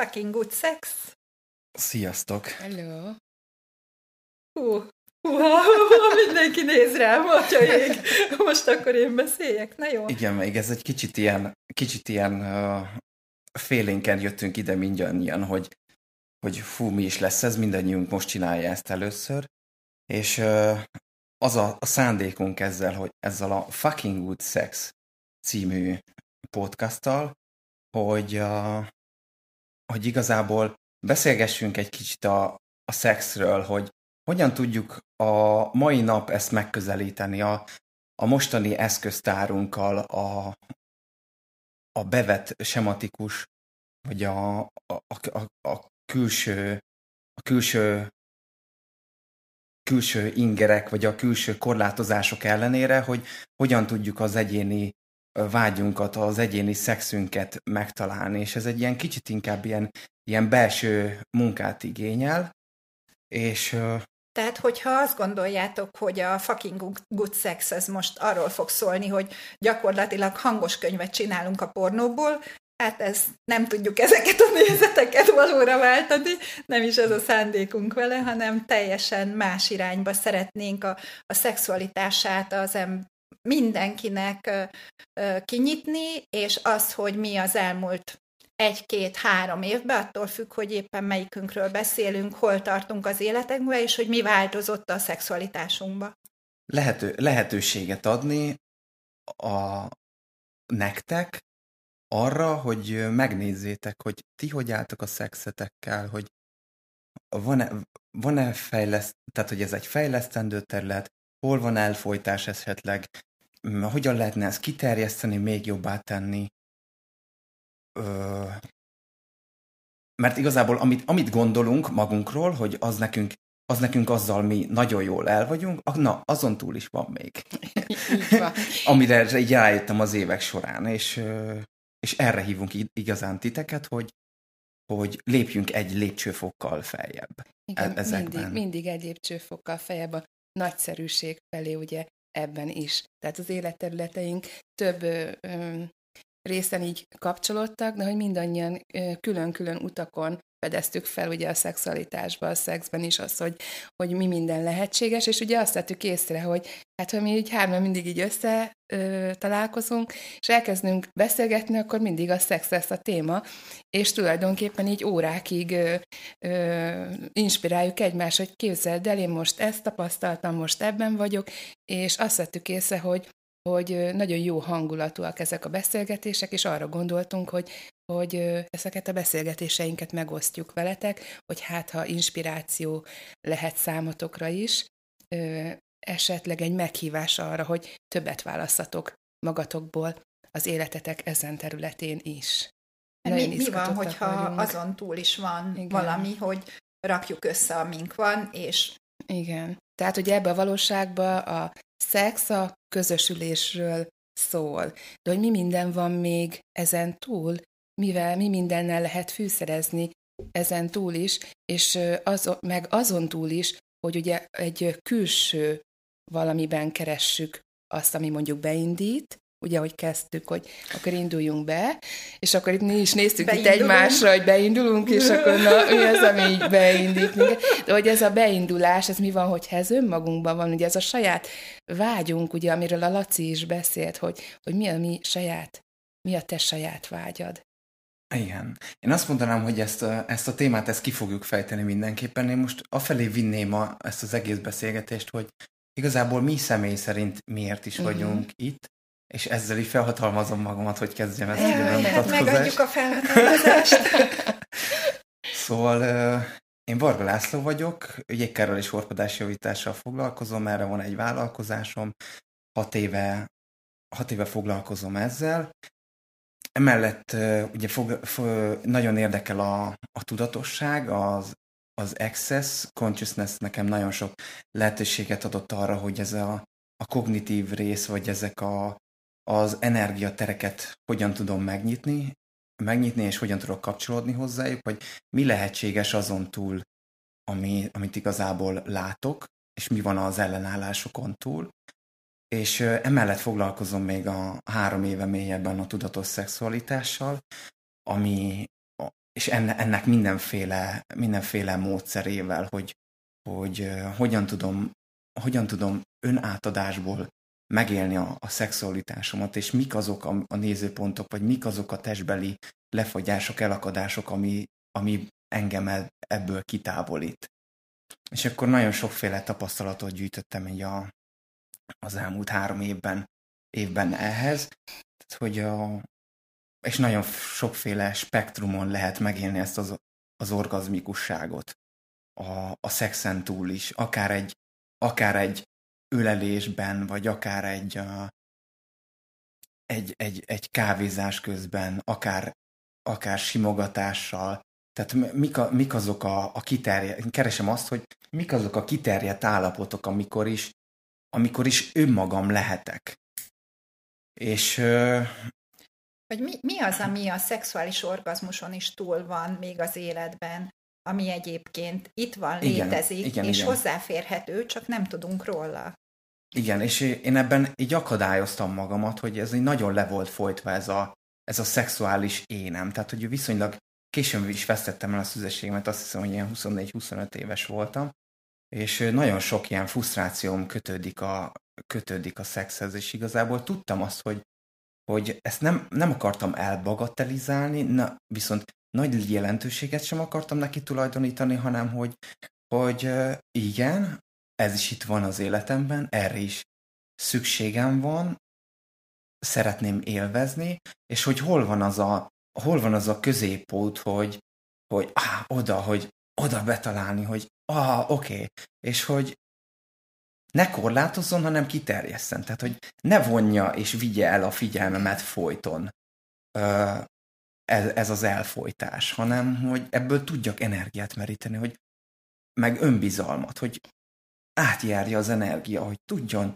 Fucking good sex. Sziasztok! Hello. Hú, hú, mindenki néz rám, atya ég. Most akkor én beszéljek, na jó? Igen, még ez egy kicsit ilyen, kicsit ilyen uh, félénken jöttünk ide mindannyian, hogy, hogy fú, mi is lesz ez, mindannyiunk most csinálja ezt először, és uh, az a, a szándékunk ezzel, hogy ezzel a Fucking Good Sex című podcasttal, hogy, uh, hogy igazából beszélgessünk egy kicsit a, a szexről, hogy hogyan tudjuk a mai nap ezt megközelíteni a, a mostani eszköztárunkkal, a, a bevett sematikus, vagy a, a, a, a külső, a külső külső ingerek, vagy a külső korlátozások ellenére, hogy hogyan tudjuk az egyéni vágyunkat, az egyéni szexünket megtalálni, és ez egy ilyen kicsit inkább ilyen, ilyen belső munkát igényel, és Tehát, hogyha azt gondoljátok, hogy a fucking good sex ez most arról fog szólni, hogy gyakorlatilag hangos könyvet csinálunk a pornóból, hát ez nem tudjuk ezeket a nézeteket valóra váltani, nem is ez a szándékunk vele, hanem teljesen más irányba szeretnénk a, a szexualitását az em- mindenkinek kinyitni, és az, hogy mi az elmúlt egy-két-három évben, attól függ, hogy éppen melyikünkről beszélünk, hol tartunk az életünkben, és hogy mi változott a szexualitásunkba. lehető, lehetőséget adni a nektek arra, hogy megnézzétek, hogy ti hogy álltok a szexetekkel, hogy van-e, van-e fejleszt, tehát hogy ez egy fejlesztendő terület, hol van elfolytás esetleg, hogyan lehetne ezt kiterjeszteni, még jobbá tenni. Ö, mert igazából amit, amit gondolunk magunkról, hogy az nekünk, az nekünk azzal mi nagyon jól el vagyunk, na, azon túl is van még. Van. Amire így rájöttem az évek során, és, és erre hívunk igazán titeket, hogy, hogy lépjünk egy lépcsőfokkal feljebb. Igen, e- ezekben. mindig, mindig egy lépcsőfokkal fejebb a nagyszerűség felé, ugye ebben is. Tehát az életterületeink több részen így kapcsolódtak, de hogy mindannyian külön-külön utakon fedeztük fel ugye a szexualitásba, a szexben is az, hogy, hogy mi minden lehetséges, és ugye azt tettük észre, hogy hát ha mi így hárman mindig így össze ö, találkozunk, és elkezdünk beszélgetni, akkor mindig a szex lesz a téma, és tulajdonképpen így órákig ö, ö, inspiráljuk egymást, hogy képzeld el, én most ezt tapasztaltam, most ebben vagyok, és azt vettük észre, hogy hogy nagyon jó hangulatúak ezek a beszélgetések, és arra gondoltunk, hogy, hogy ezeket a beszélgetéseinket megosztjuk veletek, hogy hát ha inspiráció lehet számotokra is, esetleg egy meghívás arra, hogy többet választatok magatokból az életetek ezen területén is. Mi, Nagyon mi van, izgatottak hogyha vagyunk. azon túl is van. Igen. valami, hogy rakjuk össze, amink van, és Igen. Tehát, hogy ebbe a valóságba a szex a közösülésről szól. De hogy mi minden van még ezen túl, mivel mi mindennel lehet fűszerezni ezen túl is, és ö, az, meg azon túl is, hogy ugye egy külső valamiben keressük azt, ami mondjuk beindít, ugye, hogy kezdtük, hogy akkor induljunk be, és akkor itt mi is néztük itt Beindulunk. egymásra, hogy beindulunk, és akkor na, mi az, ami így beindít minket. De hogy ez a beindulás, ez mi van, hogyha ez önmagunkban van, ugye ez a saját vágyunk, ugye, amiről a Laci is beszélt, hogy, hogy mi a mi saját, mi a te saját vágyad. Igen. Én azt mondanám, hogy ezt a, ezt a témát ezt ki fogjuk fejteni mindenképpen. Én most afelé vinném a, ezt az egész beszélgetést, hogy igazából mi személy szerint miért is Mhm. vagyunk itt, és ezzel így felhatalmazom magamat, hogy kezdjem ezt a hát bemutatkozást. megadjuk a felhatalmazást. Szóval én Varga László vagyok, jégkárral és horpadási javítással foglalkozom, erre van egy vállalkozásom, hat éve, hat éve foglalkozom ezzel, emellett ugye fog, fog, nagyon érdekel a, a tudatosság, az, az access consciousness nekem nagyon sok lehetőséget adott arra, hogy ez a, a kognitív rész, vagy ezek a, az energiatereket hogyan tudom megnyitni, megnyitni, és hogyan tudok kapcsolódni hozzájuk, vagy mi lehetséges azon túl, ami, amit igazából látok, és mi van az ellenállásokon túl. És emellett foglalkozom még a három éve mélyebben a tudatos szexualitással, ami, és ennek mindenféle, mindenféle módszerével, hogy, hogy hogyan tudom, hogyan tudom önátadásból megélni a, a szexualitásomat, és mik azok a, a nézőpontok, vagy mik azok a testbeli lefagyások, elakadások, ami, ami engem ebből kitávolít. És akkor nagyon sokféle tapasztalatot gyűjtöttem így a, az elmúlt három évben, évben ehhez, hogy a, és nagyon sokféle spektrumon lehet megélni ezt az, az orgazmikusságot. A, a szexen túl is, akár egy, akár egy ölelésben, vagy akár egy, a, egy, egy, egy kávézás közben, akár, akár simogatással. Tehát mik, a, mik azok a, a kiterjedt, keresem azt, hogy mik azok a kiterjedt állapotok, amikor is, amikor is önmagam lehetek. És vagy mi, mi az, ami a szexuális orgazmuson is túl van még az életben, ami egyébként itt van, igen, létezik, igen, és igen. hozzáférhető, csak nem tudunk róla. Igen, és én ebben így akadályoztam magamat, hogy ez így nagyon le volt folytva ez a, ez a szexuális énem. Tehát, hogy viszonylag későn is vesztettem el a szüzességemet, azt hiszem, hogy ilyen 24-25 éves voltam, és nagyon sok ilyen frusztrációm kötődik a, kötődik a szexhez, és igazából tudtam azt, hogy, hogy ezt nem, nem akartam elbagatelizálni, na, viszont nagy jelentőséget sem akartam neki tulajdonítani, hanem hogy, hogy igen, ez is itt van az életemben, erre is szükségem van, szeretném élvezni, és hogy hol van az a, hol van az a középút, hogy, hogy á, oda, hogy oda betalálni, hogy ah, oké, okay. és hogy ne korlátozzon, hanem kiterjesszen. Tehát, hogy ne vonja és vigye el a figyelmemet folyton ez, ez az elfolytás, hanem hogy ebből tudjak energiát meríteni, hogy meg önbizalmat, hogy átjárja az energia, hogy tudjon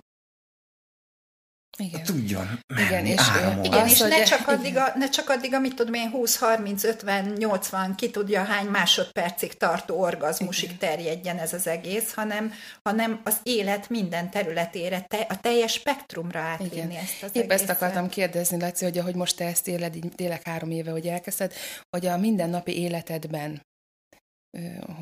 igen. tudjon menni, igen, és, áramolni. Igen, és ne csak, addig a, ne csak addig, amit tudom én, 20, 30, 50, 80, ki tudja hány másodpercig tartó orgazmusig igen. terjedjen ez az egész, hanem, hanem az élet minden területére, te, a teljes spektrumra átvinni ezt az Épp ezt akartam kérdezni, Laci, hogy ahogy most te ezt éled, így tényleg három éve, hogy elkezdted, hogy a mindennapi életedben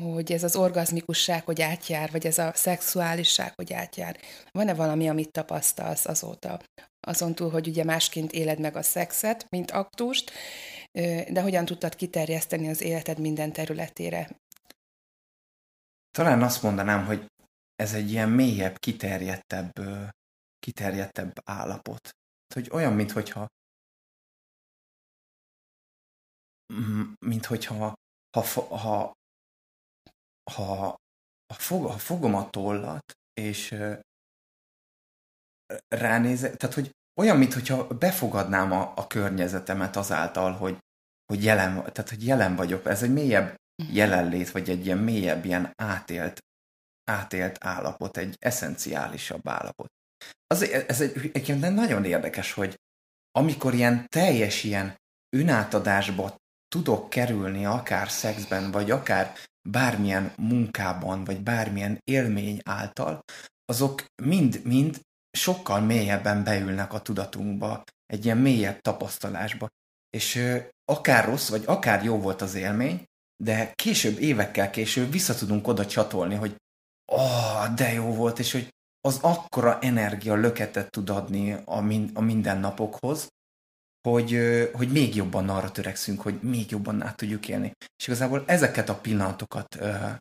hogy ez az orgazmikusság, hogy átjár, vagy ez a szexuálisság, hogy átjár. Van-e valami, amit tapasztalsz azóta? Azon túl, hogy ugye másként éled meg a szexet, mint aktust, de hogyan tudtad kiterjeszteni az életed minden területére? Talán azt mondanám, hogy ez egy ilyen mélyebb, kiterjedtebb, kiterjedtebb állapot. Hogy olyan, mintha mint hogyha ha, ha ha, ha, fog, ha fogom a tollat, és ránézek, tehát hogy olyan, mintha befogadnám a, a környezetemet azáltal, hogy, hogy, jelen, tehát, hogy jelen vagyok. Ez egy mélyebb mhm. jelenlét, vagy egy ilyen mélyebb, ilyen átélt, átélt állapot, egy eszenciálisabb állapot. Az, ez egy, egy nagyon érdekes, hogy amikor ilyen teljes ilyen önátadásba tudok kerülni akár szexben, vagy akár bármilyen munkában, vagy bármilyen élmény által, azok mind-mind sokkal mélyebben beülnek a tudatunkba, egy ilyen mélyebb tapasztalásba. És ö, akár rossz, vagy akár jó volt az élmény, de később, évekkel később vissza tudunk oda csatolni, hogy oh, de jó volt, és hogy az akkora energia löketet tud adni a, min- a mindennapokhoz, hogy, hogy még jobban arra törekszünk, hogy még jobban át tudjuk élni. És igazából ezeket a pillanatokat uh,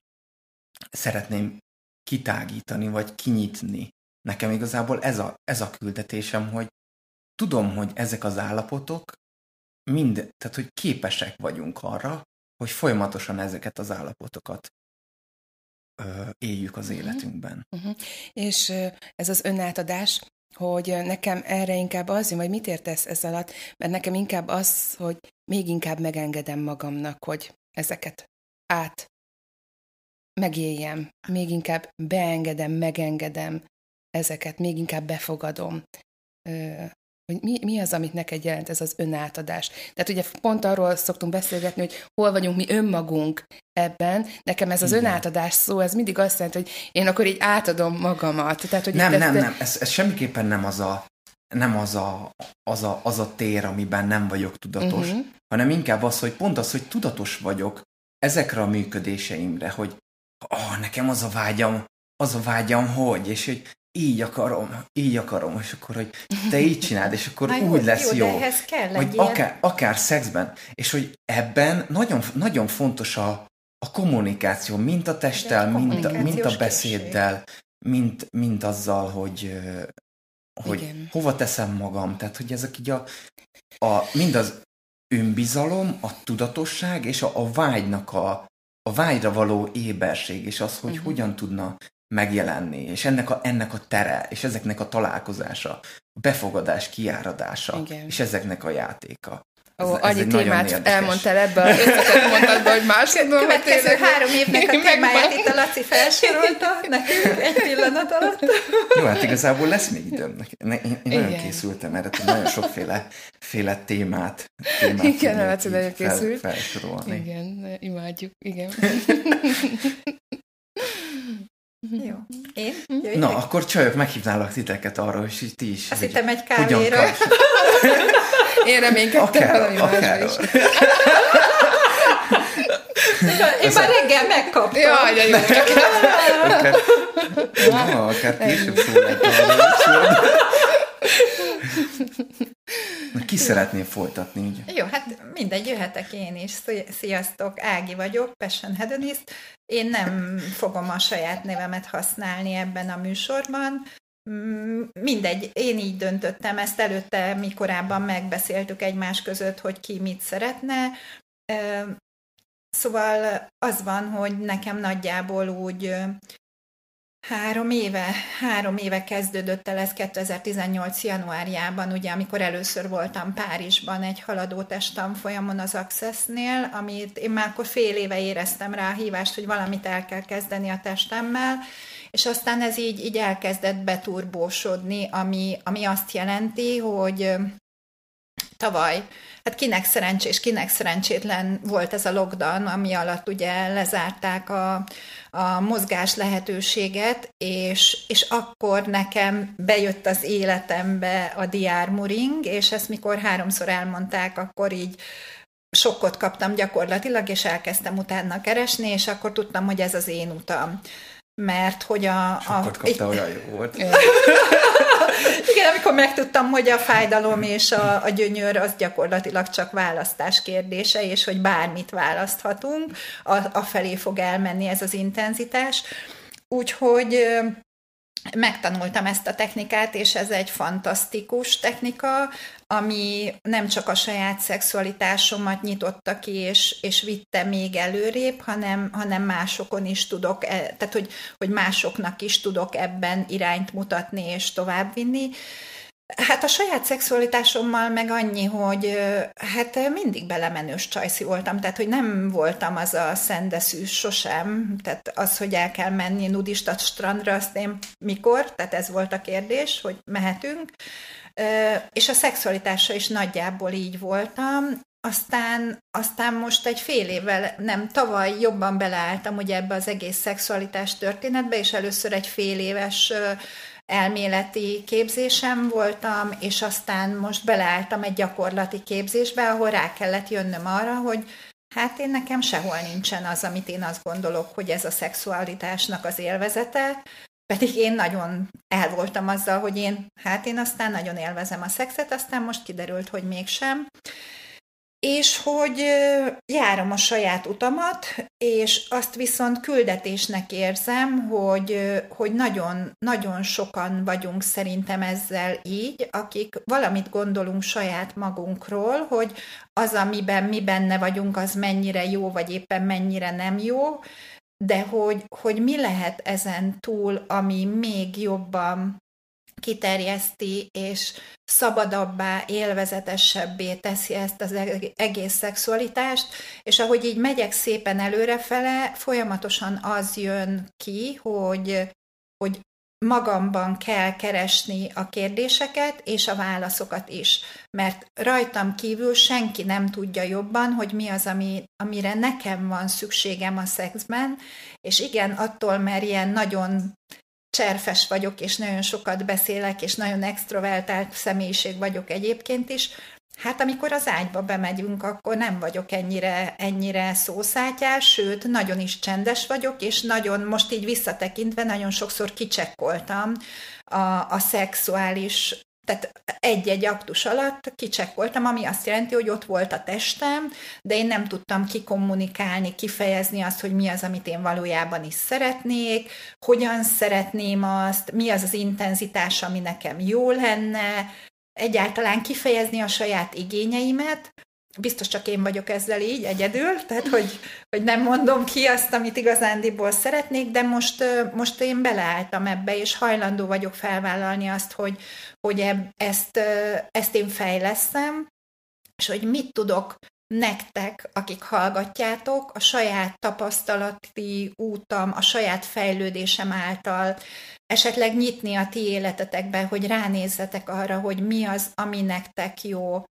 szeretném kitágítani, vagy kinyitni. Nekem igazából ez a, ez a küldetésem, hogy tudom, hogy ezek az állapotok mind, tehát hogy képesek vagyunk arra, hogy folyamatosan ezeket az állapotokat ö, éljük az uh-huh. életünkben. Uh-huh. És ez az önátadás, hogy nekem erre inkább az vagy mit értesz ez alatt, mert nekem inkább az, hogy még inkább megengedem magamnak, hogy ezeket át megéljem, még inkább beengedem, megengedem ezeket, még inkább befogadom. Hogy mi, mi az, amit neked jelent ez az önátadás. Tehát ugye pont arról szoktunk beszélgetni, hogy hol vagyunk mi önmagunk ebben. Nekem ez az Igen. önátadás szó, ez mindig azt jelenti, hogy én akkor így átadom magamat. Tehát, hogy nem, nem, nem, ez, ez semmiképpen nem az a, nem az a, az, a, az a tér, amiben nem vagyok tudatos, uh-huh. hanem inkább az, hogy pont az, hogy tudatos vagyok ezekre a működéseimre, hogy oh, nekem az a vágyam, az a vágyam, hogy, és hogy így akarom, így akarom, és akkor, hogy te így csináld, és akkor Na, úgy jó, lesz jó. jó. ehhez kell hogy akár, akár szexben, és hogy ebben nagyon, nagyon fontos a, a kommunikáció, mint a testtel, mint a, mint a beszéddel, mint, mint azzal, hogy, hogy Igen. hova teszem magam. Tehát, hogy ezek így a, a mind az önbizalom, a tudatosság és a, a vágynak a, a vágyra való éberség, és az, hogy uh-huh. hogyan tudna megjelenni, és ennek a, ennek a tere, és ezeknek a találkozása, a befogadás kiáradása, Igen. és ezeknek a játéka. Ó, ez, annyi ez témát elmondtál ebbe az összetett mondatba, hogy más tudom, hogy tényleg... három évnek a témáját itt a Laci felsorolta nekünk egy pillanat alatt. Jó, hát igazából lesz még időm. Én, én nagyon Igen. készültem erre, nagyon sokféle féle témát, témát Igen, Laci nagyon készült. Fel, felsorolni. Igen, imádjuk, igen. Jó. Én? Jöjjek? Na, akkor csajok, meghívnálak titeket arra, hogy ti is. Azt hittem egy kávéra. Én reménykedtem valami akár. is. Én már reggel megkaptam. Jaj, de jó. akár, na, akár később szó lehet arra. Na, ki szeretném folytatni? Ugye? Jó, hát mindegy, jöhetek én is. Sziasztok, Ági vagyok, Passion Hedonist. Én nem fogom a saját nevemet használni ebben a műsorban. Mm, mindegy, én így döntöttem, ezt előtte mi korábban megbeszéltük egymás között, hogy ki mit szeretne. Szóval az van, hogy nekem nagyjából úgy Három éve, három éve kezdődött el ez 2018. januárjában, ugye, amikor először voltam Párizsban egy haladó folyamon az Accessnél, amit én már akkor fél éve éreztem rá a hívást, hogy valamit el kell kezdeni a testemmel, és aztán ez így, így elkezdett beturbósodni, ami, ami azt jelenti, hogy tavaly, hát kinek szerencsés, kinek szerencsétlen volt ez a lockdown, ami alatt ugye lezárták a, a mozgás lehetőséget, és, és akkor nekem bejött az életembe a diármuring, és ezt mikor háromszor elmondták, akkor így sokkot kaptam gyakorlatilag, és elkezdtem utána keresni, és akkor tudtam, hogy ez az én utam. Mert hogy a... Sokkot kapta, olyan jó volt. Igen, amikor megtudtam, hogy a fájdalom és a, a gyönyör az gyakorlatilag csak választás kérdése, és hogy bármit választhatunk, a, a felé fog elmenni ez az intenzitás. Úgyhogy megtanultam ezt a technikát, és ez egy fantasztikus technika, ami nem csak a saját szexualitásomat nyitotta ki, és, és vitte még előrébb, hanem, hanem másokon is tudok, e, tehát hogy, hogy másoknak is tudok ebben irányt mutatni és továbbvinni. Hát a saját szexualitásommal meg annyi, hogy hát mindig belemenős csajszi voltam, tehát hogy nem voltam az a szendeszűs sosem, tehát az, hogy el kell menni nudista strandra, azt én mikor, tehát ez volt a kérdés, hogy mehetünk, és a szexualitása is nagyjából így voltam, aztán, aztán most egy fél évvel, nem, tavaly jobban beleálltam ugye ebbe az egész szexualitás történetbe, és először egy fél éves elméleti képzésem voltam, és aztán most beleálltam egy gyakorlati képzésbe, ahol rá kellett jönnöm arra, hogy hát én nekem sehol nincsen az, amit én azt gondolok, hogy ez a szexualitásnak az élvezete, pedig én nagyon el voltam azzal, hogy én, hát én aztán nagyon élvezem a szexet, aztán most kiderült, hogy mégsem és hogy járom a saját utamat, és azt viszont küldetésnek érzem, hogy, hogy nagyon, nagyon sokan vagyunk szerintem ezzel így, akik valamit gondolunk saját magunkról, hogy az, amiben mi benne vagyunk, az mennyire jó, vagy éppen mennyire nem jó, de hogy, hogy mi lehet ezen túl, ami még jobban kiterjeszti, és szabadabbá, élvezetesebbé teszi ezt az egész szexualitást, és ahogy így megyek szépen előrefele, folyamatosan az jön ki, hogy, hogy magamban kell keresni a kérdéseket és a válaszokat is, mert rajtam kívül senki nem tudja jobban, hogy mi az, ami, amire nekem van szükségem a szexben, és igen, attól, mert ilyen nagyon cserfes vagyok, és nagyon sokat beszélek, és nagyon extrovertált személyiség vagyok egyébként is, Hát amikor az ágyba bemegyünk, akkor nem vagyok ennyire, ennyire szószátyás, sőt, nagyon is csendes vagyok, és nagyon, most így visszatekintve, nagyon sokszor kicsekkoltam a, a szexuális tehát egy-egy aktus alatt kicsekkoltam, ami azt jelenti, hogy ott volt a testem, de én nem tudtam kikommunikálni, kifejezni azt, hogy mi az, amit én valójában is szeretnék, hogyan szeretném azt, mi az az intenzitás, ami nekem jó lenne, egyáltalán kifejezni a saját igényeimet, biztos csak én vagyok ezzel így egyedül, tehát hogy, hogy nem mondom ki azt, amit igazándiból szeretnék, de most, most én beleálltam ebbe, és hajlandó vagyok felvállalni azt, hogy, hogy ezt, ezt én fejleszem, és hogy mit tudok nektek, akik hallgatjátok, a saját tapasztalati útam, a saját fejlődésem által esetleg nyitni a ti életetekbe, hogy ránézzetek arra, hogy mi az, ami nektek jó,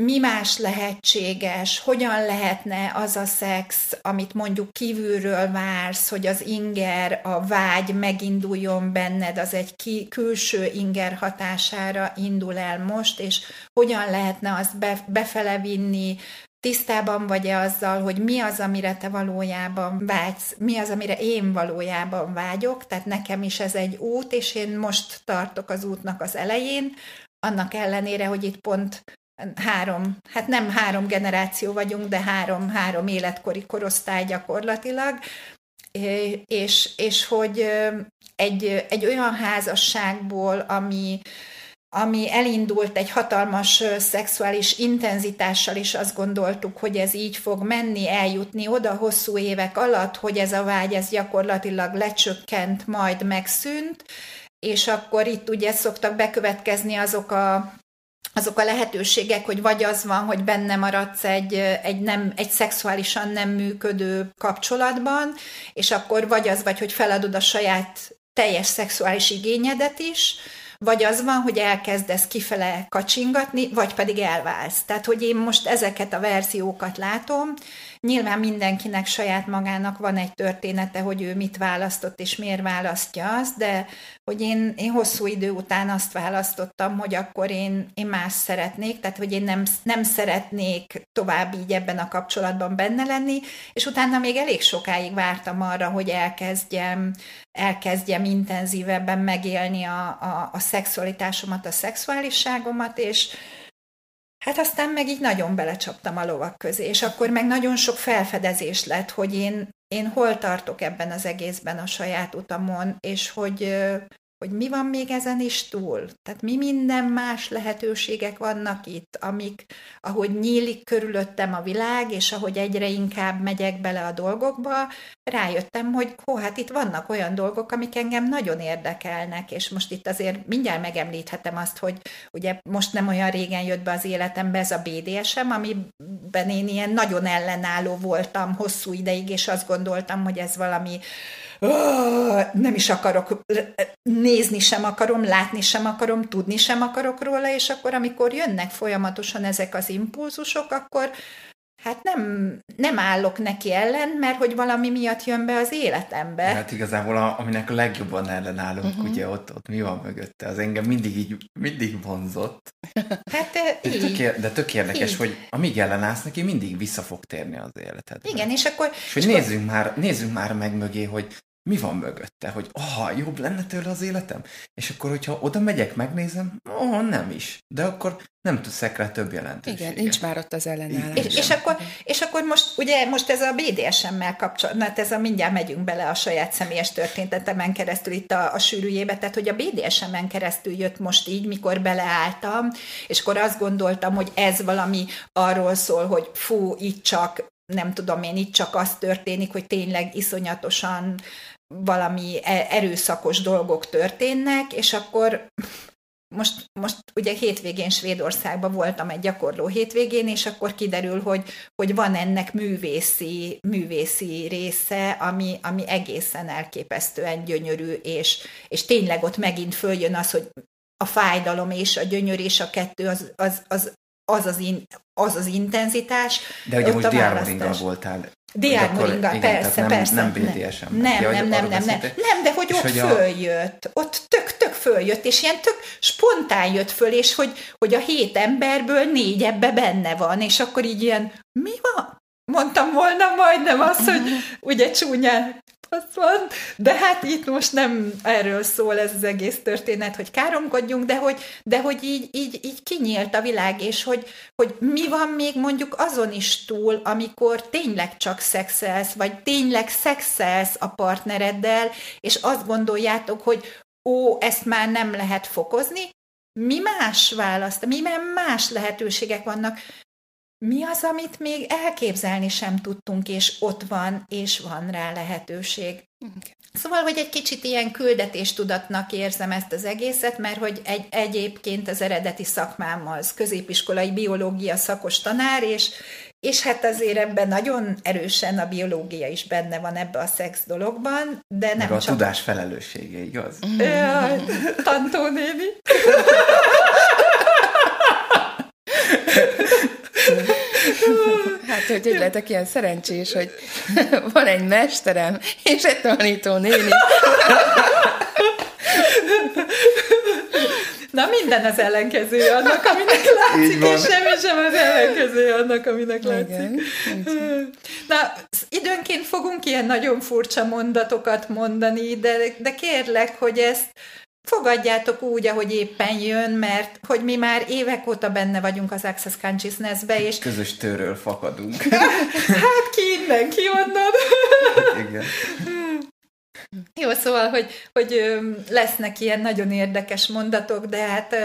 mi más lehetséges, hogyan lehetne az a szex, amit mondjuk kívülről vársz, hogy az inger, a vágy meginduljon benned, az egy ki, külső inger hatására indul el most, és hogyan lehetne azt be, befele vinni, tisztában vagy-e azzal, hogy mi az, amire te valójában vágysz, mi az, amire én valójában vágyok, tehát nekem is ez egy út, és én most tartok az útnak az elején, annak ellenére, hogy itt pont három, hát nem három generáció vagyunk, de három, három életkori korosztály gyakorlatilag, és, és hogy egy, egy olyan házasságból, ami, ami elindult egy hatalmas szexuális intenzitással, és azt gondoltuk, hogy ez így fog menni, eljutni oda hosszú évek alatt, hogy ez a vágy ez gyakorlatilag lecsökkent, majd megszűnt, és akkor itt ugye szoktak bekövetkezni azok a azok a lehetőségek, hogy vagy az van, hogy benne maradsz egy, egy, nem, egy szexuálisan nem működő kapcsolatban, és akkor vagy az vagy, hogy feladod a saját teljes szexuális igényedet is, vagy az van, hogy elkezdesz kifele kacsingatni, vagy pedig elválsz. Tehát, hogy én most ezeket a verziókat látom, Nyilván mindenkinek saját magának van egy története, hogy ő mit választott és miért választja azt, de hogy én, én hosszú idő után azt választottam, hogy akkor én, én más szeretnék, tehát hogy én nem, nem szeretnék tovább így ebben a kapcsolatban benne lenni, és utána még elég sokáig vártam arra, hogy elkezdjem, elkezdjem intenzívebben megélni a, a, a szexualitásomat, a szexuálisságomat, és, Hát aztán meg így nagyon belecsaptam a lovak közé, és akkor meg nagyon sok felfedezés lett, hogy én, én hol tartok ebben az egészben a saját utamon, és hogy, hogy mi van még ezen is túl. Tehát mi minden más lehetőségek vannak itt, amik, ahogy nyílik körülöttem a világ, és ahogy egyre inkább megyek bele a dolgokba, rájöttem, hogy hó, hát itt vannak olyan dolgok, amik engem nagyon érdekelnek, és most itt azért mindjárt megemlíthetem azt, hogy ugye most nem olyan régen jött be az életembe ez a BDSM, amiben én ilyen nagyon ellenálló voltam hosszú ideig, és azt gondoltam, hogy ez valami nem is akarok, nézni sem akarom, látni sem akarom, tudni sem akarok róla, és akkor, amikor jönnek folyamatosan ezek az impulzusok, akkor hát nem, nem állok neki ellen, mert hogy valami miatt jön be az életembe. Hát igazából, a, aminek a legjobban ellenállunk, uh-huh. ugye ott, ott mi van mögötte, az engem mindig így, mindig vonzott. Hát de, így. Tök, de tök érdekes, így. hogy amíg ellenállsz neki, mindig vissza fog térni az életed. Igen, és akkor... És hogy és nézzünk, akkor... már, nézzünk már meg mögé, hogy mi van mögötte, hogy aha, jobb lenne tőle az életem? És akkor, hogyha oda megyek, megnézem, oh, nem is. De akkor nem tudsz rá több jelentőséget. Igen, nincs már ott az ellenállás. És, és, akkor, és akkor most, ugye, most ez a BDSM-mel kapcsolatban, hát ez a mindjárt megyünk bele a saját személyes történetemen keresztül itt a, a sűrűjébe, tehát hogy a BDSM-en keresztül jött most így, mikor beleálltam, és akkor azt gondoltam, hogy ez valami arról szól, hogy fú, itt csak nem tudom én, itt csak az történik, hogy tényleg iszonyatosan valami e- erőszakos dolgok történnek, és akkor most, most ugye hétvégén Svédországban voltam egy gyakorló hétvégén, és akkor kiderül, hogy, hogy van ennek művészi, művészi része, ami, ami egészen elképesztően gyönyörű, és, és tényleg ott megint följön az, hogy a fájdalom és a gyönyör és a kettő az az, az, az, az, in, az, az intenzitás. De ugye most diámoringgal voltál Diák Moringa, persze, nem, persze. Nem BDSM. Nem, ja, nem, nem, nem, nem, nem, de hogy ott hogy följött, a... ott tök, tök följött, és ilyen tök spontán jött föl, és hogy, hogy a hét emberből négy ebbe benne van, és akkor így ilyen, mi van? Mondtam volna majdnem azt, hogy ugye csúnyán fasz van, de hát itt most nem erről szól ez az egész történet, hogy káromkodjunk, de hogy, de hogy így, így, így kinyílt a világ, és hogy, hogy mi van még mondjuk azon is túl, amikor tényleg csak szexelsz, vagy tényleg szexelsz a partnereddel, és azt gondoljátok, hogy ó, ezt már nem lehet fokozni, mi más választ, mi más lehetőségek vannak, mi az, amit még elképzelni sem tudtunk, és ott van, és van rá lehetőség. Okay. Szóval, hogy egy kicsit ilyen küldetéstudatnak érzem ezt az egészet, mert hogy egy, egyébként az eredeti szakmám az középiskolai biológia szakos tanár, és, és hát azért ebben nagyon erősen a biológia is benne van ebbe a szex dologban, de nem Meg a csak... tudás felelőssége, igaz? Tantó néni. hogy hogy lehetek ilyen szerencsés, hogy van egy mesterem, és egy tanító néni. Na minden az ellenkező annak, aminek látszik, és semmi sem az ellenkező annak, aminek látszik. Igen. Na, időnként fogunk ilyen nagyon furcsa mondatokat mondani, de, de kérlek, hogy ezt fogadjátok úgy, ahogy éppen jön, mert hogy mi már évek óta benne vagyunk az Access Consciousness-be, és... Közös tőről fakadunk. hát ki innen, ki onnan. Igen. Jó, szóval, hogy, hogy lesznek ilyen nagyon érdekes mondatok, de hát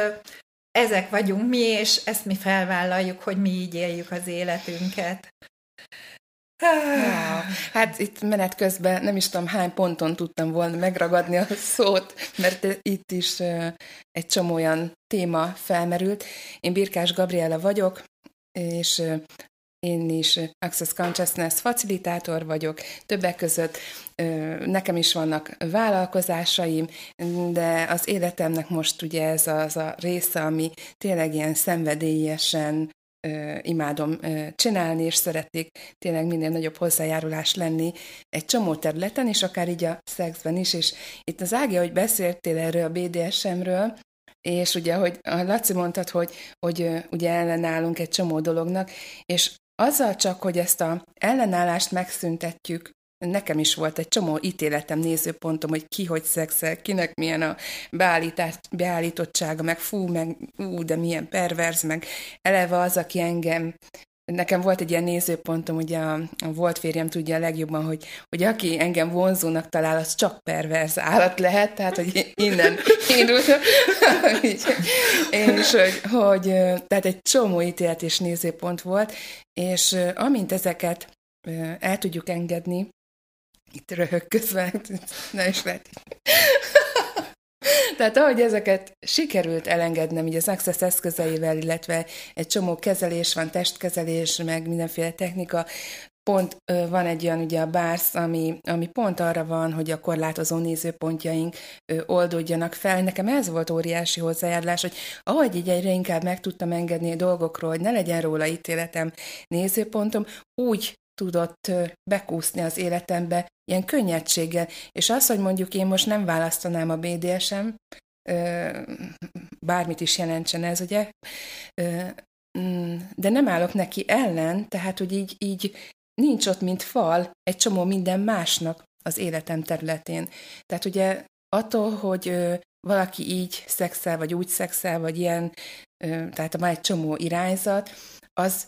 ezek vagyunk mi, és ezt mi felvállaljuk, hogy mi így éljük az életünket. Hát itt menet közben nem is tudom hány ponton tudtam volna megragadni a szót, mert itt is egy csomó olyan téma felmerült. Én Birkás Gabriela vagyok, és én is Access Consciousness facilitátor vagyok, többek között nekem is vannak vállalkozásaim, de az életemnek most ugye ez az a része, ami tényleg ilyen szenvedélyesen imádom csinálni, és szeretnék tényleg minél nagyobb hozzájárulás lenni egy csomó területen, és akár így a szexben is, és itt az Ági, hogy beszéltél erről a BDSM-ről, és ugye, hogy a Laci mondtad, hogy, hogy ugye ellenállunk egy csomó dolognak, és azzal csak, hogy ezt a ellenállást megszüntetjük, nekem is volt egy csomó ítéletem, nézőpontom, hogy ki hogy szexel, kinek milyen a beállítottsága, meg fú, meg ú, de milyen perverz, meg eleve az, aki engem Nekem volt egy ilyen nézőpontom, ugye a, a volt férjem tudja a legjobban, hogy, hogy aki engem vonzónak talál, az csak perverz állat lehet, tehát hogy innen indultam. és hogy, hogy, tehát egy csomó ítélet és nézőpont volt, és amint ezeket el tudjuk engedni, itt röhög közben, nem is lehet. Tehát ahogy ezeket sikerült elengednem, így az Access eszközeivel, illetve egy csomó kezelés van, testkezelés, meg mindenféle technika, pont van egy olyan ugye a bársz, ami, ami pont arra van, hogy a korlátozó nézőpontjaink oldódjanak fel. Nekem ez volt óriási hozzájárulás, hogy ahogy így egyre inkább meg tudtam engedni a dolgokról, hogy ne legyen róla ítéletem, nézőpontom, úgy tudott bekúszni az életembe ilyen könnyedséggel. És az, hogy mondjuk én most nem választanám a BDSM, bármit is jelentsen ez, ugye, mm, de nem állok neki ellen, tehát, hogy így, így nincs ott, mint fal, egy csomó minden másnak az életem területén. Tehát ugye attól, hogy valaki így szexel, vagy úgy szexel, vagy ilyen, tehát már egy csomó irányzat, az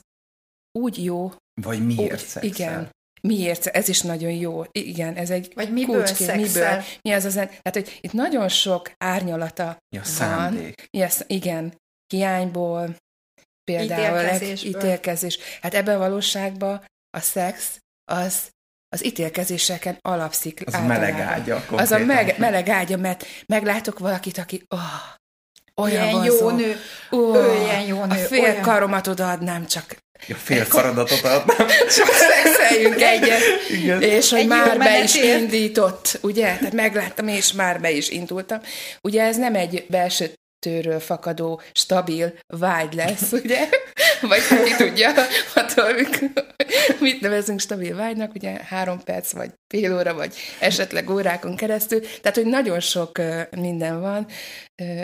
úgy jó, vagy miért szexel? Igen. Miért? Ez is nagyon jó. Igen, ez egy Vagy miből kulcskép. Miből? Mi az az? Tehát, hogy itt nagyon sok árnyalata ja, van. Yes, igen. Hiányból, például ítélkezés. Hát ebben a valóságban a szex az az ítélkezéseken alapszik Az a általában. meleg ágya. Az a konkrétan. meg, meleg ágya, mert meglátok valakit, aki oh, olyan Ilyen vonzó. jó nő, Ó, ő ilyen jó A nő, fél olyan- karomat odaadnám, csak, Ja, fél karadatot adnám. csak szexeljünk egyet. Igen. És hogy Egy már be is menetért. indított, ugye? Tehát megláttam, és már be is indultam. Ugye ez nem egy belső tőről fakadó, stabil vágy lesz, ugye? Vagy hát ki tudja, attól, mit nevezünk stabil vágynak, ugye három perc, vagy fél óra, vagy esetleg órákon keresztül. Tehát, hogy nagyon sok minden van.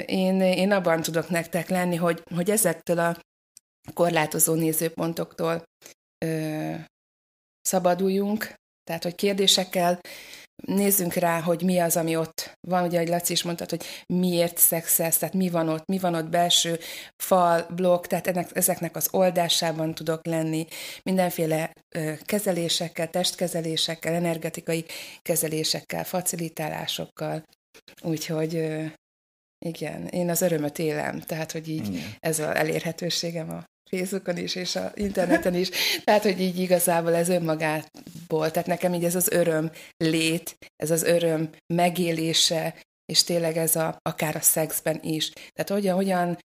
Én, én abban tudok nektek lenni, hogy, hogy ezektől a korlátozó nézőpontoktól ö, szabaduljunk, tehát, hogy kérdésekkel nézzünk rá, hogy mi az, ami ott van, ugye, ahogy Laci is mondtad, hogy miért szexelsz, tehát mi van ott, mi van ott belső fal, blokk, tehát ennek, ezeknek az oldásában tudok lenni, mindenféle ö, kezelésekkel, testkezelésekkel, energetikai kezelésekkel, facilitálásokkal, úgyhogy ö, igen, én az örömöt élem, tehát, hogy így Igen. ez az elérhetőségem a Facebookon is, és a interneten is. Tehát, hogy így igazából ez önmagából, tehát nekem így ez az öröm lét, ez az öröm megélése, és tényleg ez a, akár a szexben is. Tehát hogyan, hogyan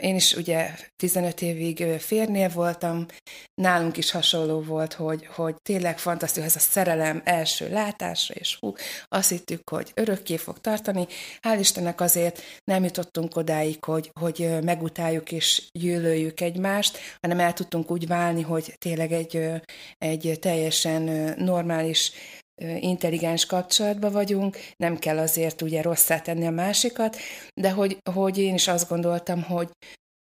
én is ugye 15 évig férnél voltam, nálunk is hasonló volt, hogy, hogy tényleg fantasztikus ez a szerelem első látásra, és hú, azt hittük, hogy örökké fog tartani. Hál' Istennek azért nem jutottunk odáig, hogy, hogy megutáljuk és gyűlöljük egymást, hanem el tudtunk úgy válni, hogy tényleg egy, egy teljesen normális intelligens kapcsolatban vagyunk, nem kell azért ugye rosszá tenni a másikat, de hogy, hogy én is azt gondoltam, hogy,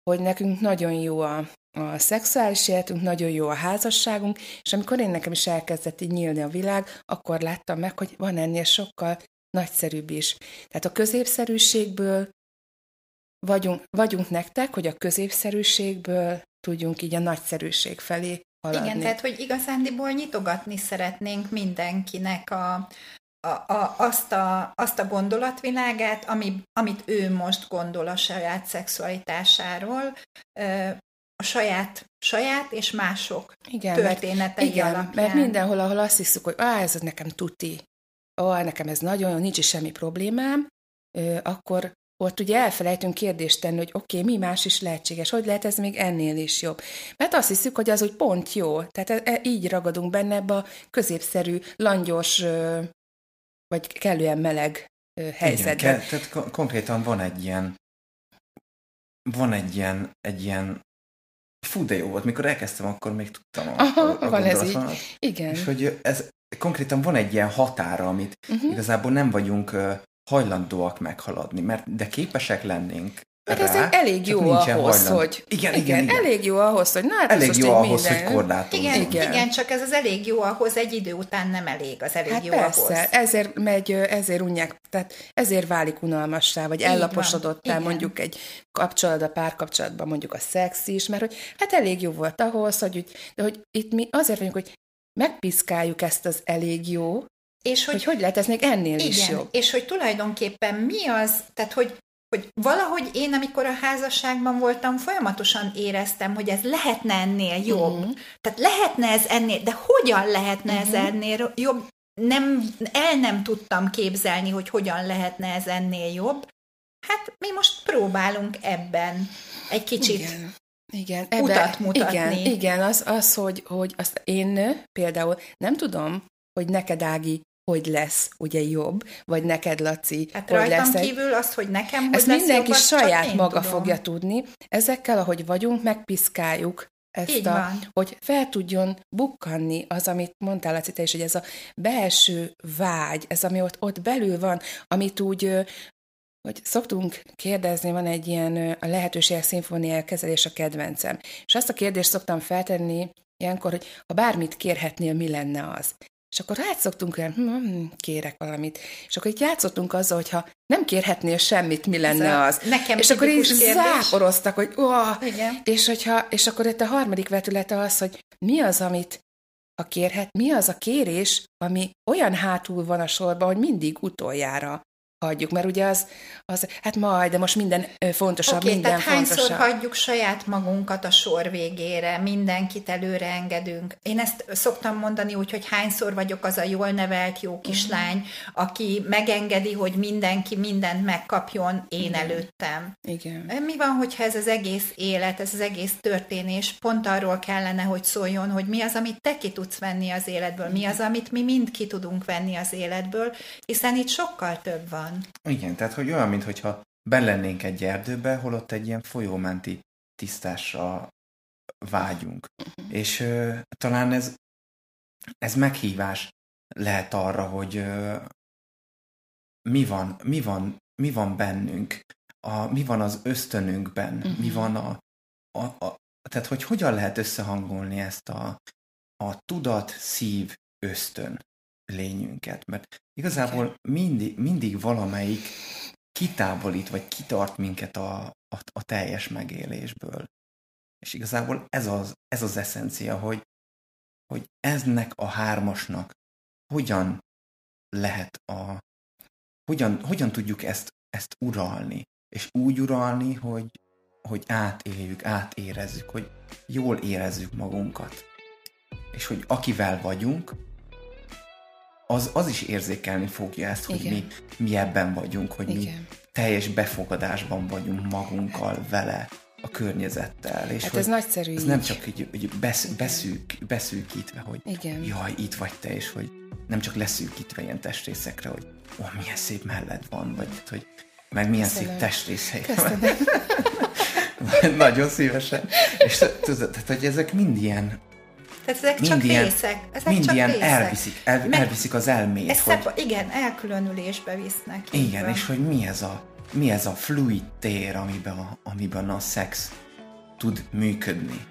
hogy nekünk nagyon jó a, a szexuális életünk, nagyon jó a házasságunk, és amikor én nekem is elkezdett így nyílni a világ, akkor láttam meg, hogy van ennél sokkal nagyszerűbb is. Tehát a középszerűségből vagyunk, vagyunk nektek, hogy a középszerűségből tudjunk így a nagyszerűség felé haladni. Igen, tehát hogy igazándiból nyitogatni szeretnénk mindenkinek a, a, a, azt, a, azt a gondolatvilágát, ami, amit ő most gondol a saját szexualitásáról, a saját, saját és mások Igen, mert, történetei igen, alapján. mert mindenhol, ahol azt hiszük, hogy á, ez nekem tuti, ó, nekem ez nagyon jó, nincs is semmi problémám, akkor ott ugye elfelejtünk kérdést tenni, hogy oké, okay, mi más is lehetséges, hogy lehet ez még ennél is jobb. Mert azt hiszük, hogy az úgy pont jó. Tehát e, e, így ragadunk benne ebbe a középszerű, langyos, ö, vagy kellően meleg ö, helyzetben. Igen, ke- tehát ko- konkrétan van egy ilyen van egy ilyen, egy ilyen fú, de jó volt, mikor elkezdtem, akkor még tudtam a, Aha, a, a van ez így. Igen. És hogy ez konkrétan van egy ilyen határa, amit Uh-huh. igazából nem vagyunk hajlandóak meghaladni, mert de képesek lennénk Mert rá, ez elég jó ahhoz, hajlandó. hogy... Igen, igen, igen. Elég jó ahhoz, hogy na hát Elég jó ahhoz, minden. hogy korlátozzunk. Igen, Igen. igen. igen, csak ez az elég jó ahhoz, egy idő után nem elég az elég Hát jó persze, ahhoz. ezért megy, ezért unják, tehát ezért válik unalmassá, vagy ellaposodottá igen. mondjuk egy kapcsolatban, párkapcsolatban mondjuk a szex is, mert hogy hát elég jó volt ahhoz, hogy, de hogy itt mi azért vagyunk, hogy megpiszkáljuk ezt az elég jó, És hogy hogy lehet ez még ennél is Igen, jobb. és hogy tulajdonképpen mi az, tehát hogy, hogy valahogy én, amikor a házasságban voltam, folyamatosan éreztem, hogy ez lehetne ennél jobb. Mhm. Tehát lehetne ez ennél, de hogyan lehetne ez Mhm. ennél jobb? Nem, el nem tudtam képzelni, hogy hogyan lehetne ez ennél jobb. Hát mi most próbálunk ebben egy kicsit. Igen. Igen, utat mutatni. Igen, igen az, az hogy, hogy azt én például nem tudom, hogy neked, Ági, hogy lesz ugye jobb, vagy neked, Laci, Hát hogy rajtam lesz kívül az, hogy nekem hogy Ezt lesz mindenki jobb, saját maga tudom. fogja tudni. Ezekkel, ahogy vagyunk, megpiszkáljuk ezt Így a, van. hogy fel tudjon bukkanni az, amit mondtál, Laci, te is, hogy ez a belső vágy, ez, ami ott, ott belül van, amit úgy, hogy szoktunk kérdezni, van egy ilyen a lehetőségek szimfóniája kezelés a kedvencem. És azt a kérdést szoktam feltenni ilyenkor, hogy ha bármit kérhetnél, mi lenne az? És akkor szoktunk olyan, hm, hm, kérek valamit. És akkor itt játszottunk azzal, hogyha nem kérhetnél semmit, mi lenne Ez az. nekem és akkor így kérdés. záporoztak, hogy ó, Igen. és, hogyha, és akkor itt a harmadik vetülete az, hogy mi az, amit a kérhet, mi az a kérés, ami olyan hátul van a sorban, hogy mindig utoljára hagyjuk, mert ugye az, az hát majd, de most minden fontosabb, Oké, minden tehát hányszor fontosabb. hagyjuk saját magunkat a sor végére, mindenkit előre engedünk. Én ezt szoktam mondani úgy, hogy hányszor vagyok az a jól nevelt jó kislány, aki megengedi, hogy mindenki mindent megkapjon én előttem. Igen. Mi van, hogyha ez az egész élet, ez az egész történés pont arról kellene, hogy szóljon, hogy mi az, amit te ki tudsz venni az életből, mi az, amit mi mind ki tudunk venni az életből, hiszen itt sokkal több van. Igen, tehát hogy olyan, mintha belennénk egy erdőbe, holott egy ilyen folyómenti tisztásra vágyunk. És ö, talán ez, ez meghívás lehet arra, hogy ö, mi van, mi van, mi van bennünk, a, mi van az ösztönünkben, uh-huh. mi van a, a, a, tehát hogy hogyan lehet összehangolni ezt a, a tudat, szív, ösztön lényünket, mert igazából mindig, mindig valamelyik kitávolít, vagy kitart minket a, a, a teljes megélésből. És igazából ez az, ez az eszencia, hogy, hogy eznek a hármasnak hogyan lehet a, hogyan, hogyan tudjuk ezt, ezt uralni, és úgy uralni, hogy, hogy átéljük, átérezzük, hogy jól érezzük magunkat. És hogy akivel vagyunk, az, az is érzékelni fogja ezt, hogy Igen. mi, mi ebben vagyunk, hogy mi Igen. teljes befogadásban vagyunk magunkkal, vele, a környezettel. És Hát ez nagyszerű ez nem csak így, így besz, beszűk, beszűkítve, hogy Igen. jaj, itt vagy te, és hogy nem csak leszűkítve ilyen testrészekre, hogy ó, milyen szép mellett van, vagy hogy meg milyen Köszönöm. szép testrészei. Köszönöm. Nagyon szívesen. És tudod, tehát, hogy ezek mind ilyen, Tehát ezek mind csak ilyen, részek. Ezek mind csak ilyen részek. elviszik, el, Meg- elviszik az elmét, Ez hogy, szep- igen, elkülönülésbe visznek. igen, van. és hogy mi ez a, mi ez a fluid tér, amiben a, amiben a szex tud működni.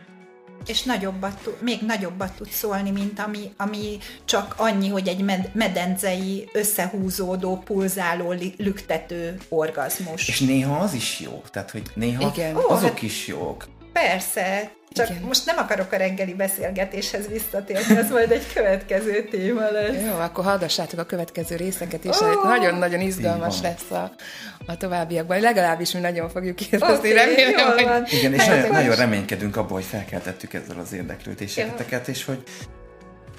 és nagyobbat, még nagyobbat tud szólni, mint ami, ami csak annyi, hogy egy med- medencei, összehúzódó, pulzáló, li- lüktető orgazmus. És néha az is jó, tehát hogy néha Igen. Ó, azok hát- is jók. Persze, csak Igen. most nem akarok a reggeli beszélgetéshez visszatérni, az majd egy következő téma lesz. Jó, akkor hallgassátok a következő részeket is, oh, nagyon-nagyon izgalmas lesz a, a továbbiakban. Legalábbis mi nagyon fogjuk élvezni, Oké, remélem, hogy... van. Igen, és Hát nagyon, nagyon reménykedünk abban, hogy felkeltettük ezzel az érdeklődéseteket, és hogy,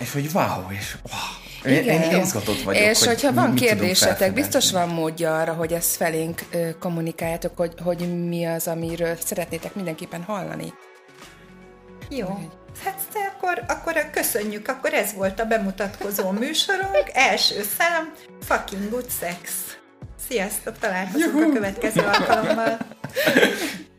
és hogy wow, és wow. Én, én izgatott vagyok, És hogy hogyha van kérdésetek, biztos van módja arra, hogy ezt felénk kommunikáljátok, hogy, hogy mi az, amiről szeretnétek mindenképpen hallani. Jó. Hát te akkor, akkor köszönjük, akkor ez volt a bemutatkozó műsorunk, első szám, Fucking Good Sex. Sziasztok, találkozunk a következő alkalommal.